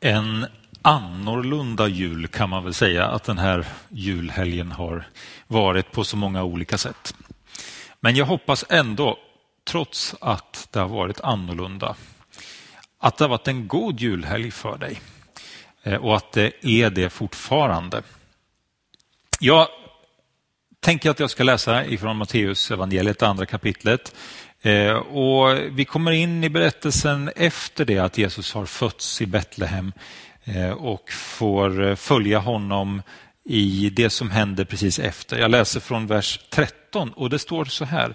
En annorlunda jul kan man väl säga att den här julhelgen har varit på så många olika sätt. Men jag hoppas ändå, trots att det har varit annorlunda, att det har varit en god julhelg för dig eh, och att det är det fortfarande. Jag tänker att jag ska läsa ifrån Matteus evangeliet, andra kapitlet. Eh, och vi kommer in i berättelsen efter det att Jesus har fötts i Betlehem eh, och får eh, följa honom i det som händer precis efter. Jag läser från vers 13 och det står så här.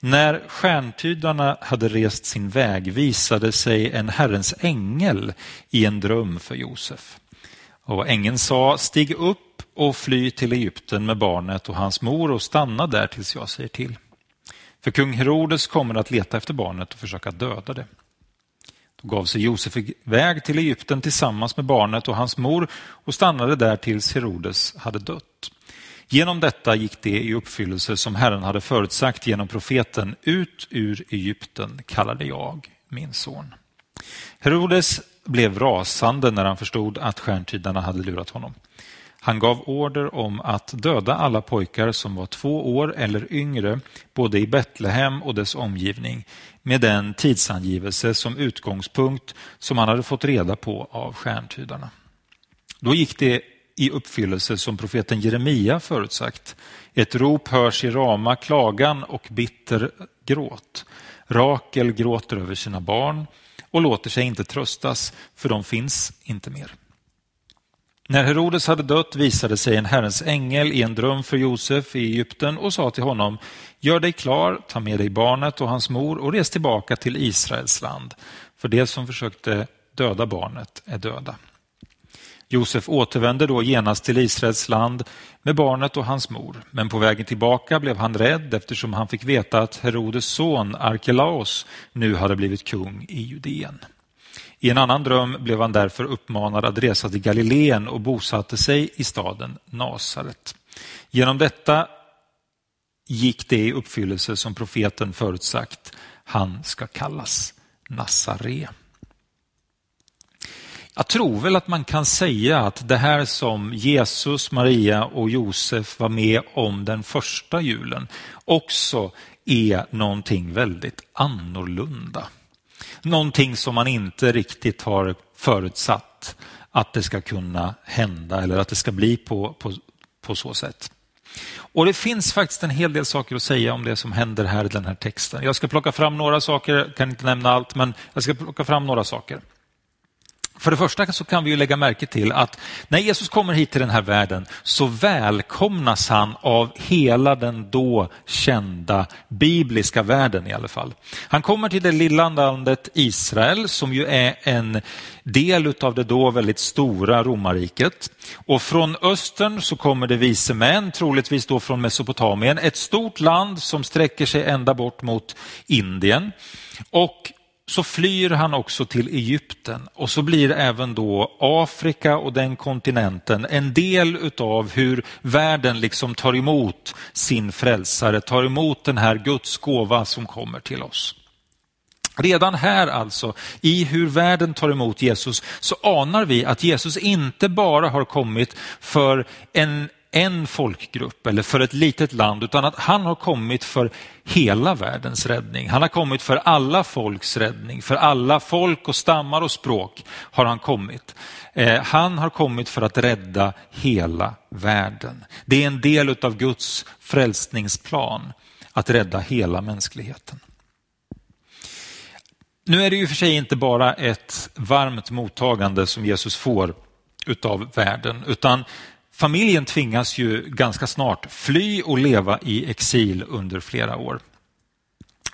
När stjärntydarna hade rest sin väg visade sig en Herrens ängel i en dröm för Josef. Och ängeln sa, stig upp och fly till Egypten med barnet och hans mor och stanna där tills jag säger till. För kung Herodes kommer att leta efter barnet och försöka döda det. Då gav sig Josef iväg till Egypten tillsammans med barnet och hans mor och stannade där tills Herodes hade dött. Genom detta gick det i uppfyllelse som Herren hade förutsagt genom profeten ut ur Egypten kallade jag min son. Herodes blev rasande när han förstod att stjärntydarna hade lurat honom. Han gav order om att döda alla pojkar som var två år eller yngre, både i Betlehem och dess omgivning, med den tidsangivelse som utgångspunkt som han hade fått reda på av stjärntydarna. Då gick det i uppfyllelse som profeten Jeremia förutsagt. Ett rop hörs i Rama, klagan och bitter gråt. Rakel gråter över sina barn och låter sig inte tröstas, för de finns inte mer. När Herodes hade dött visade sig en Herrens ängel i en dröm för Josef i Egypten och sa till honom, gör dig klar, ta med dig barnet och hans mor och res tillbaka till Israels land, för det som försökte döda barnet är döda. Josef återvände då genast till Israels land med barnet och hans mor, men på vägen tillbaka blev han rädd eftersom han fick veta att Herodes son Arkelaos nu hade blivit kung i Judeen. I en annan dröm blev han därför uppmanad att resa till Galileen och bosatte sig i staden Nasaret. Genom detta gick det i uppfyllelse som profeten förutsagt. Han ska kallas Nazare. Jag tror väl att man kan säga att det här som Jesus, Maria och Josef var med om den första julen också är någonting väldigt annorlunda. Någonting som man inte riktigt har förutsatt att det ska kunna hända eller att det ska bli på, på, på så sätt. Och Det finns faktiskt en hel del saker att säga om det som händer här i den här texten. Jag ska plocka fram några saker, jag kan inte nämna allt, men jag ska plocka fram några saker. För det första så kan vi ju lägga märke till att när Jesus kommer hit till den här världen så välkomnas han av hela den då kända bibliska världen i alla fall. Han kommer till det lilla landet Israel som ju är en del av det då väldigt stora romarriket. Och från östern så kommer det vise män, troligtvis då från Mesopotamien, ett stort land som sträcker sig ända bort mot Indien. Och så flyr han också till Egypten och så blir även då Afrika och den kontinenten en del utav hur världen liksom tar emot sin frälsare, tar emot den här Guds gåva som kommer till oss. Redan här alltså, i hur världen tar emot Jesus, så anar vi att Jesus inte bara har kommit för en en folkgrupp eller för ett litet land utan att han har kommit för hela världens räddning. Han har kommit för alla folks räddning, för alla folk och stammar och språk har han kommit. Eh, han har kommit för att rädda hela världen. Det är en del av Guds frälsningsplan att rädda hela mänskligheten. Nu är det ju för sig inte bara ett varmt mottagande som Jesus får utav världen, utan Familjen tvingas ju ganska snart fly och leva i exil under flera år.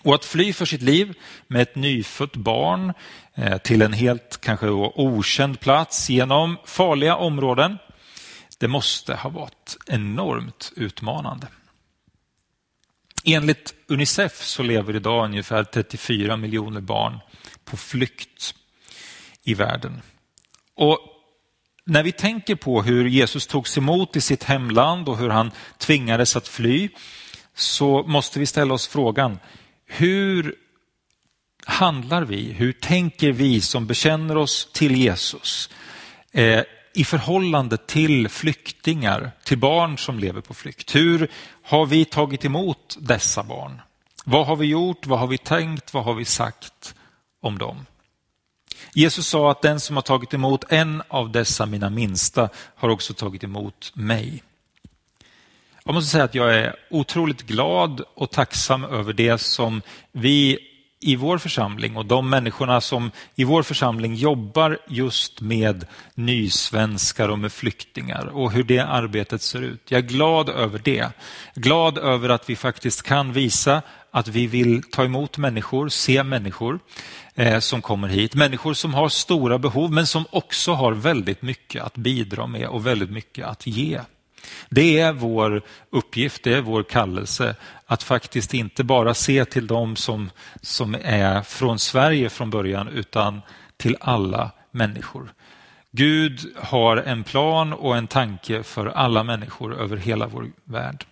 Och att fly för sitt liv med ett nyfött barn eh, till en helt kanske okänd plats genom farliga områden, det måste ha varit enormt utmanande. Enligt Unicef så lever idag ungefär 34 miljoner barn på flykt i världen. Och när vi tänker på hur Jesus togs emot i sitt hemland och hur han tvingades att fly så måste vi ställa oss frågan, hur handlar vi, hur tänker vi som bekänner oss till Jesus eh, i förhållande till flyktingar, till barn som lever på flykt? Hur har vi tagit emot dessa barn? Vad har vi gjort? Vad har vi tänkt? Vad har vi sagt om dem? Jesus sa att den som har tagit emot en av dessa mina minsta har också tagit emot mig. Jag måste säga att jag är otroligt glad och tacksam över det som vi i vår församling och de människorna som i vår församling jobbar just med nysvenskar och med flyktingar och hur det arbetet ser ut. Jag är glad över det. Glad över att vi faktiskt kan visa att vi vill ta emot människor, se människor eh, som kommer hit. Människor som har stora behov men som också har väldigt mycket att bidra med och väldigt mycket att ge. Det är vår uppgift, det är vår kallelse att faktiskt inte bara se till dem som, som är från Sverige från början utan till alla människor. Gud har en plan och en tanke för alla människor över hela vår värld.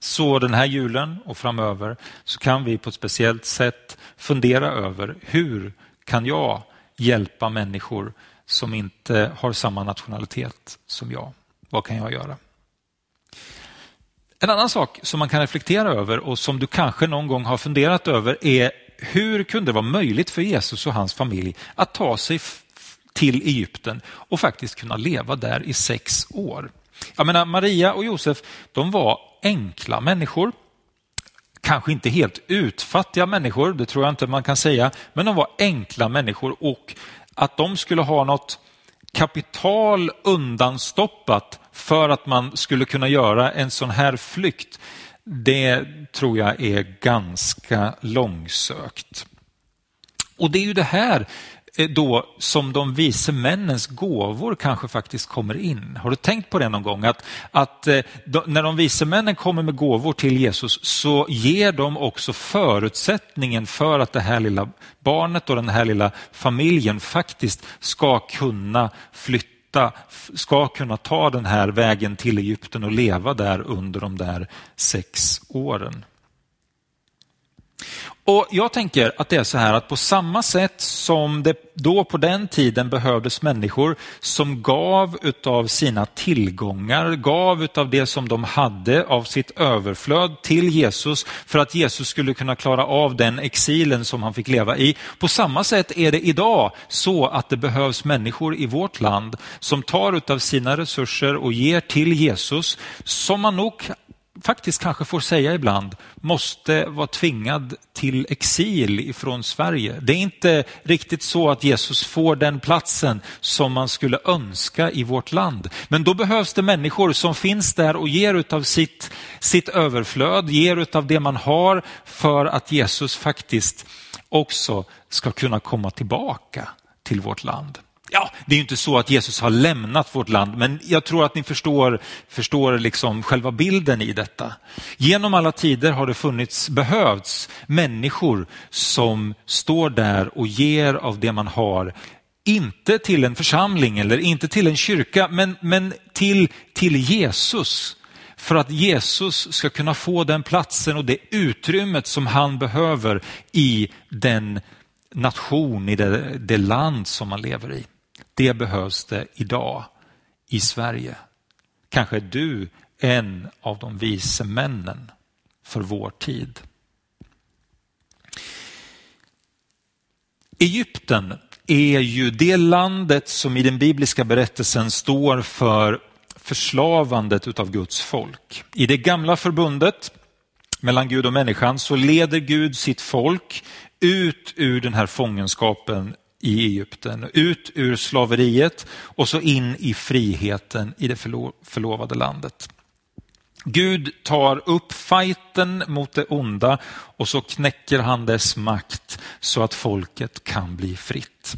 Så den här julen och framöver så kan vi på ett speciellt sätt fundera över hur kan jag hjälpa människor som inte har samma nationalitet som jag? Vad kan jag göra? En annan sak som man kan reflektera över och som du kanske någon gång har funderat över är hur kunde det vara möjligt för Jesus och hans familj att ta sig till Egypten och faktiskt kunna leva där i sex år? Jag menar, Maria och Josef, de var enkla människor. Kanske inte helt utfattiga människor, det tror jag inte man kan säga, men de var enkla människor och att de skulle ha något kapital undanstoppat för att man skulle kunna göra en sån här flykt, det tror jag är ganska långsökt. Och det är ju det här Eh, då som de vise männens gåvor kanske faktiskt kommer in. Har du tänkt på det någon gång? Att, att eh, då, när de vise männen kommer med gåvor till Jesus så ger de också förutsättningen för att det här lilla barnet och den här lilla familjen faktiskt ska kunna flytta ska kunna ta den här vägen till Egypten och leva där under de där sex åren. Och Jag tänker att det är så här att på samma sätt som det då på den tiden behövdes människor som gav utav sina tillgångar, gav utav det som de hade av sitt överflöd till Jesus för att Jesus skulle kunna klara av den exilen som han fick leva i. På samma sätt är det idag så att det behövs människor i vårt land som tar utav sina resurser och ger till Jesus som man nog faktiskt kanske får säga ibland, måste vara tvingad till exil ifrån Sverige. Det är inte riktigt så att Jesus får den platsen som man skulle önska i vårt land. Men då behövs det människor som finns där och ger utav sitt, sitt överflöd, ger utav det man har för att Jesus faktiskt också ska kunna komma tillbaka till vårt land. Ja, det är ju inte så att Jesus har lämnat vårt land, men jag tror att ni förstår, förstår liksom själva bilden i detta. Genom alla tider har det funnits, behövts människor som står där och ger av det man har, inte till en församling eller inte till en kyrka, men, men till, till Jesus. För att Jesus ska kunna få den platsen och det utrymmet som han behöver i den nation, i det, det land som man lever i. Det behövs det idag i Sverige. Kanske är du en av de vise männen för vår tid. Egypten är ju det landet som i den bibliska berättelsen står för förslavandet utav Guds folk. I det gamla förbundet mellan Gud och människan så leder Gud sitt folk ut ur den här fångenskapen i Egypten, ut ur slaveriet och så in i friheten i det förlovade landet. Gud tar upp fighten mot det onda och så knäcker han dess makt så att folket kan bli fritt.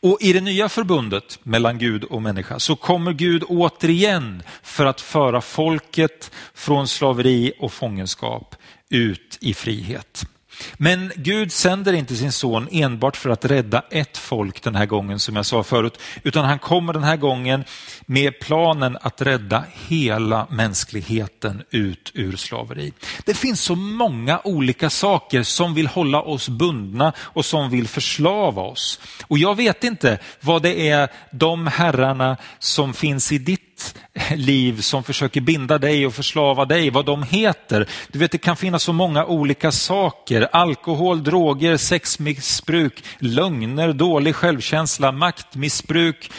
Och i det nya förbundet mellan Gud och människa så kommer Gud återigen för att föra folket från slaveri och fångenskap ut i frihet. Men Gud sänder inte sin son enbart för att rädda ett folk den här gången som jag sa förut, utan han kommer den här gången med planen att rädda hela mänskligheten ut ur slaveri. Det finns så många olika saker som vill hålla oss bundna och som vill förslava oss. Och jag vet inte vad det är de herrarna som finns i ditt liv som försöker binda dig och förslava dig, vad de heter. Du vet, det kan finnas så många olika saker. Alkohol, droger, sexmissbruk, lögner, dålig självkänsla, maktmissbruk,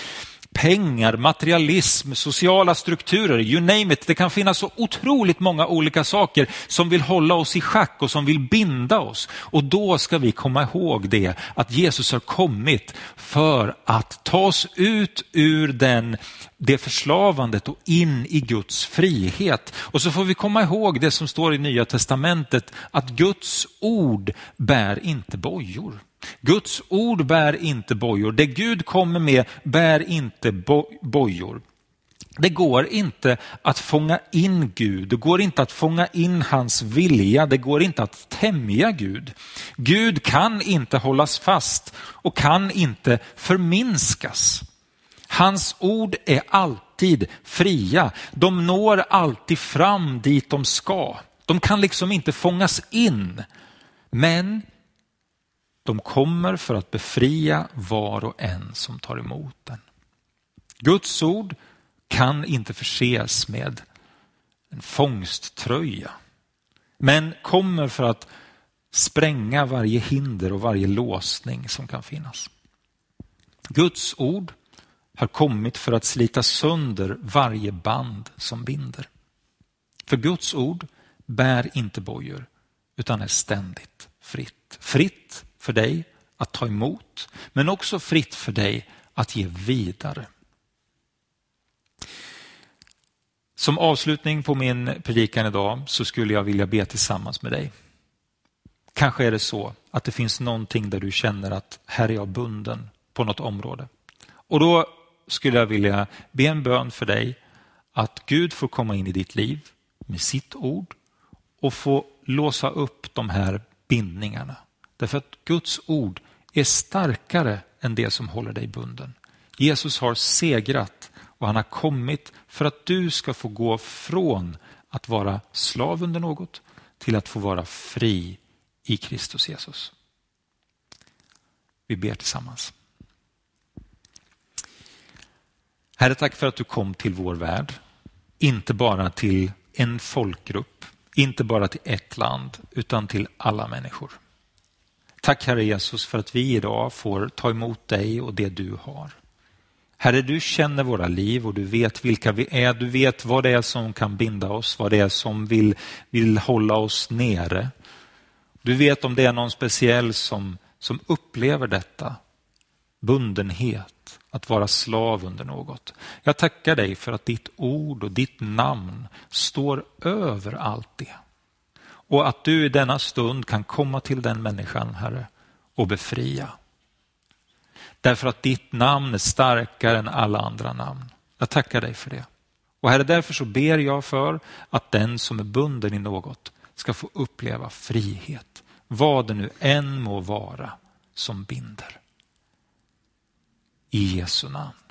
pengar, materialism, sociala strukturer, you name it. Det kan finnas så otroligt många olika saker som vill hålla oss i schack och som vill binda oss. Och då ska vi komma ihåg det, att Jesus har kommit för att ta oss ut ur den, det förslavandet och in i Guds frihet. Och så får vi komma ihåg det som står i Nya Testamentet, att Guds ord bär inte bojor. Guds ord bär inte bojor. Det Gud kommer med bär inte bojor. Det går inte att fånga in Gud, det går inte att fånga in hans vilja, det går inte att tämja Gud. Gud kan inte hållas fast och kan inte förminskas. Hans ord är alltid fria, de når alltid fram dit de ska. De kan liksom inte fångas in. Men de kommer för att befria var och en som tar emot den. Guds ord kan inte förses med en fångsttröja, men kommer för att spränga varje hinder och varje låsning som kan finnas. Guds ord har kommit för att slita sönder varje band som binder. För Guds ord bär inte bojor utan är ständigt fritt. Fritt för dig att ta emot, men också fritt för dig att ge vidare. Som avslutning på min predikan idag så skulle jag vilja be tillsammans med dig. Kanske är det så att det finns någonting där du känner att här är jag bunden på något område. Och då skulle jag vilja be en bön för dig att Gud får komma in i ditt liv med sitt ord och få låsa upp de här bindningarna. Därför att Guds ord är starkare än det som håller dig bunden. Jesus har segrat och han har kommit för att du ska få gå från att vara slav under något till att få vara fri i Kristus Jesus. Vi ber tillsammans. Herre, tack för att du kom till vår värld. Inte bara till en folkgrupp, inte bara till ett land, utan till alla människor. Tack Herre Jesus för att vi idag får ta emot dig och det du har. Herre, du känner våra liv och du vet vilka vi är. Du vet vad det är som kan binda oss, vad det är som vill, vill hålla oss nere. Du vet om det är någon speciell som, som upplever detta, bundenhet, att vara slav under något. Jag tackar dig för att ditt ord och ditt namn står över allt det. Och att du i denna stund kan komma till den människan, Herre, och befria. Därför att ditt namn är starkare än alla andra namn. Jag tackar dig för det. Och Herre, därför så ber jag för att den som är bunden i något ska få uppleva frihet. Vad det nu än må vara som binder. I Jesu namn.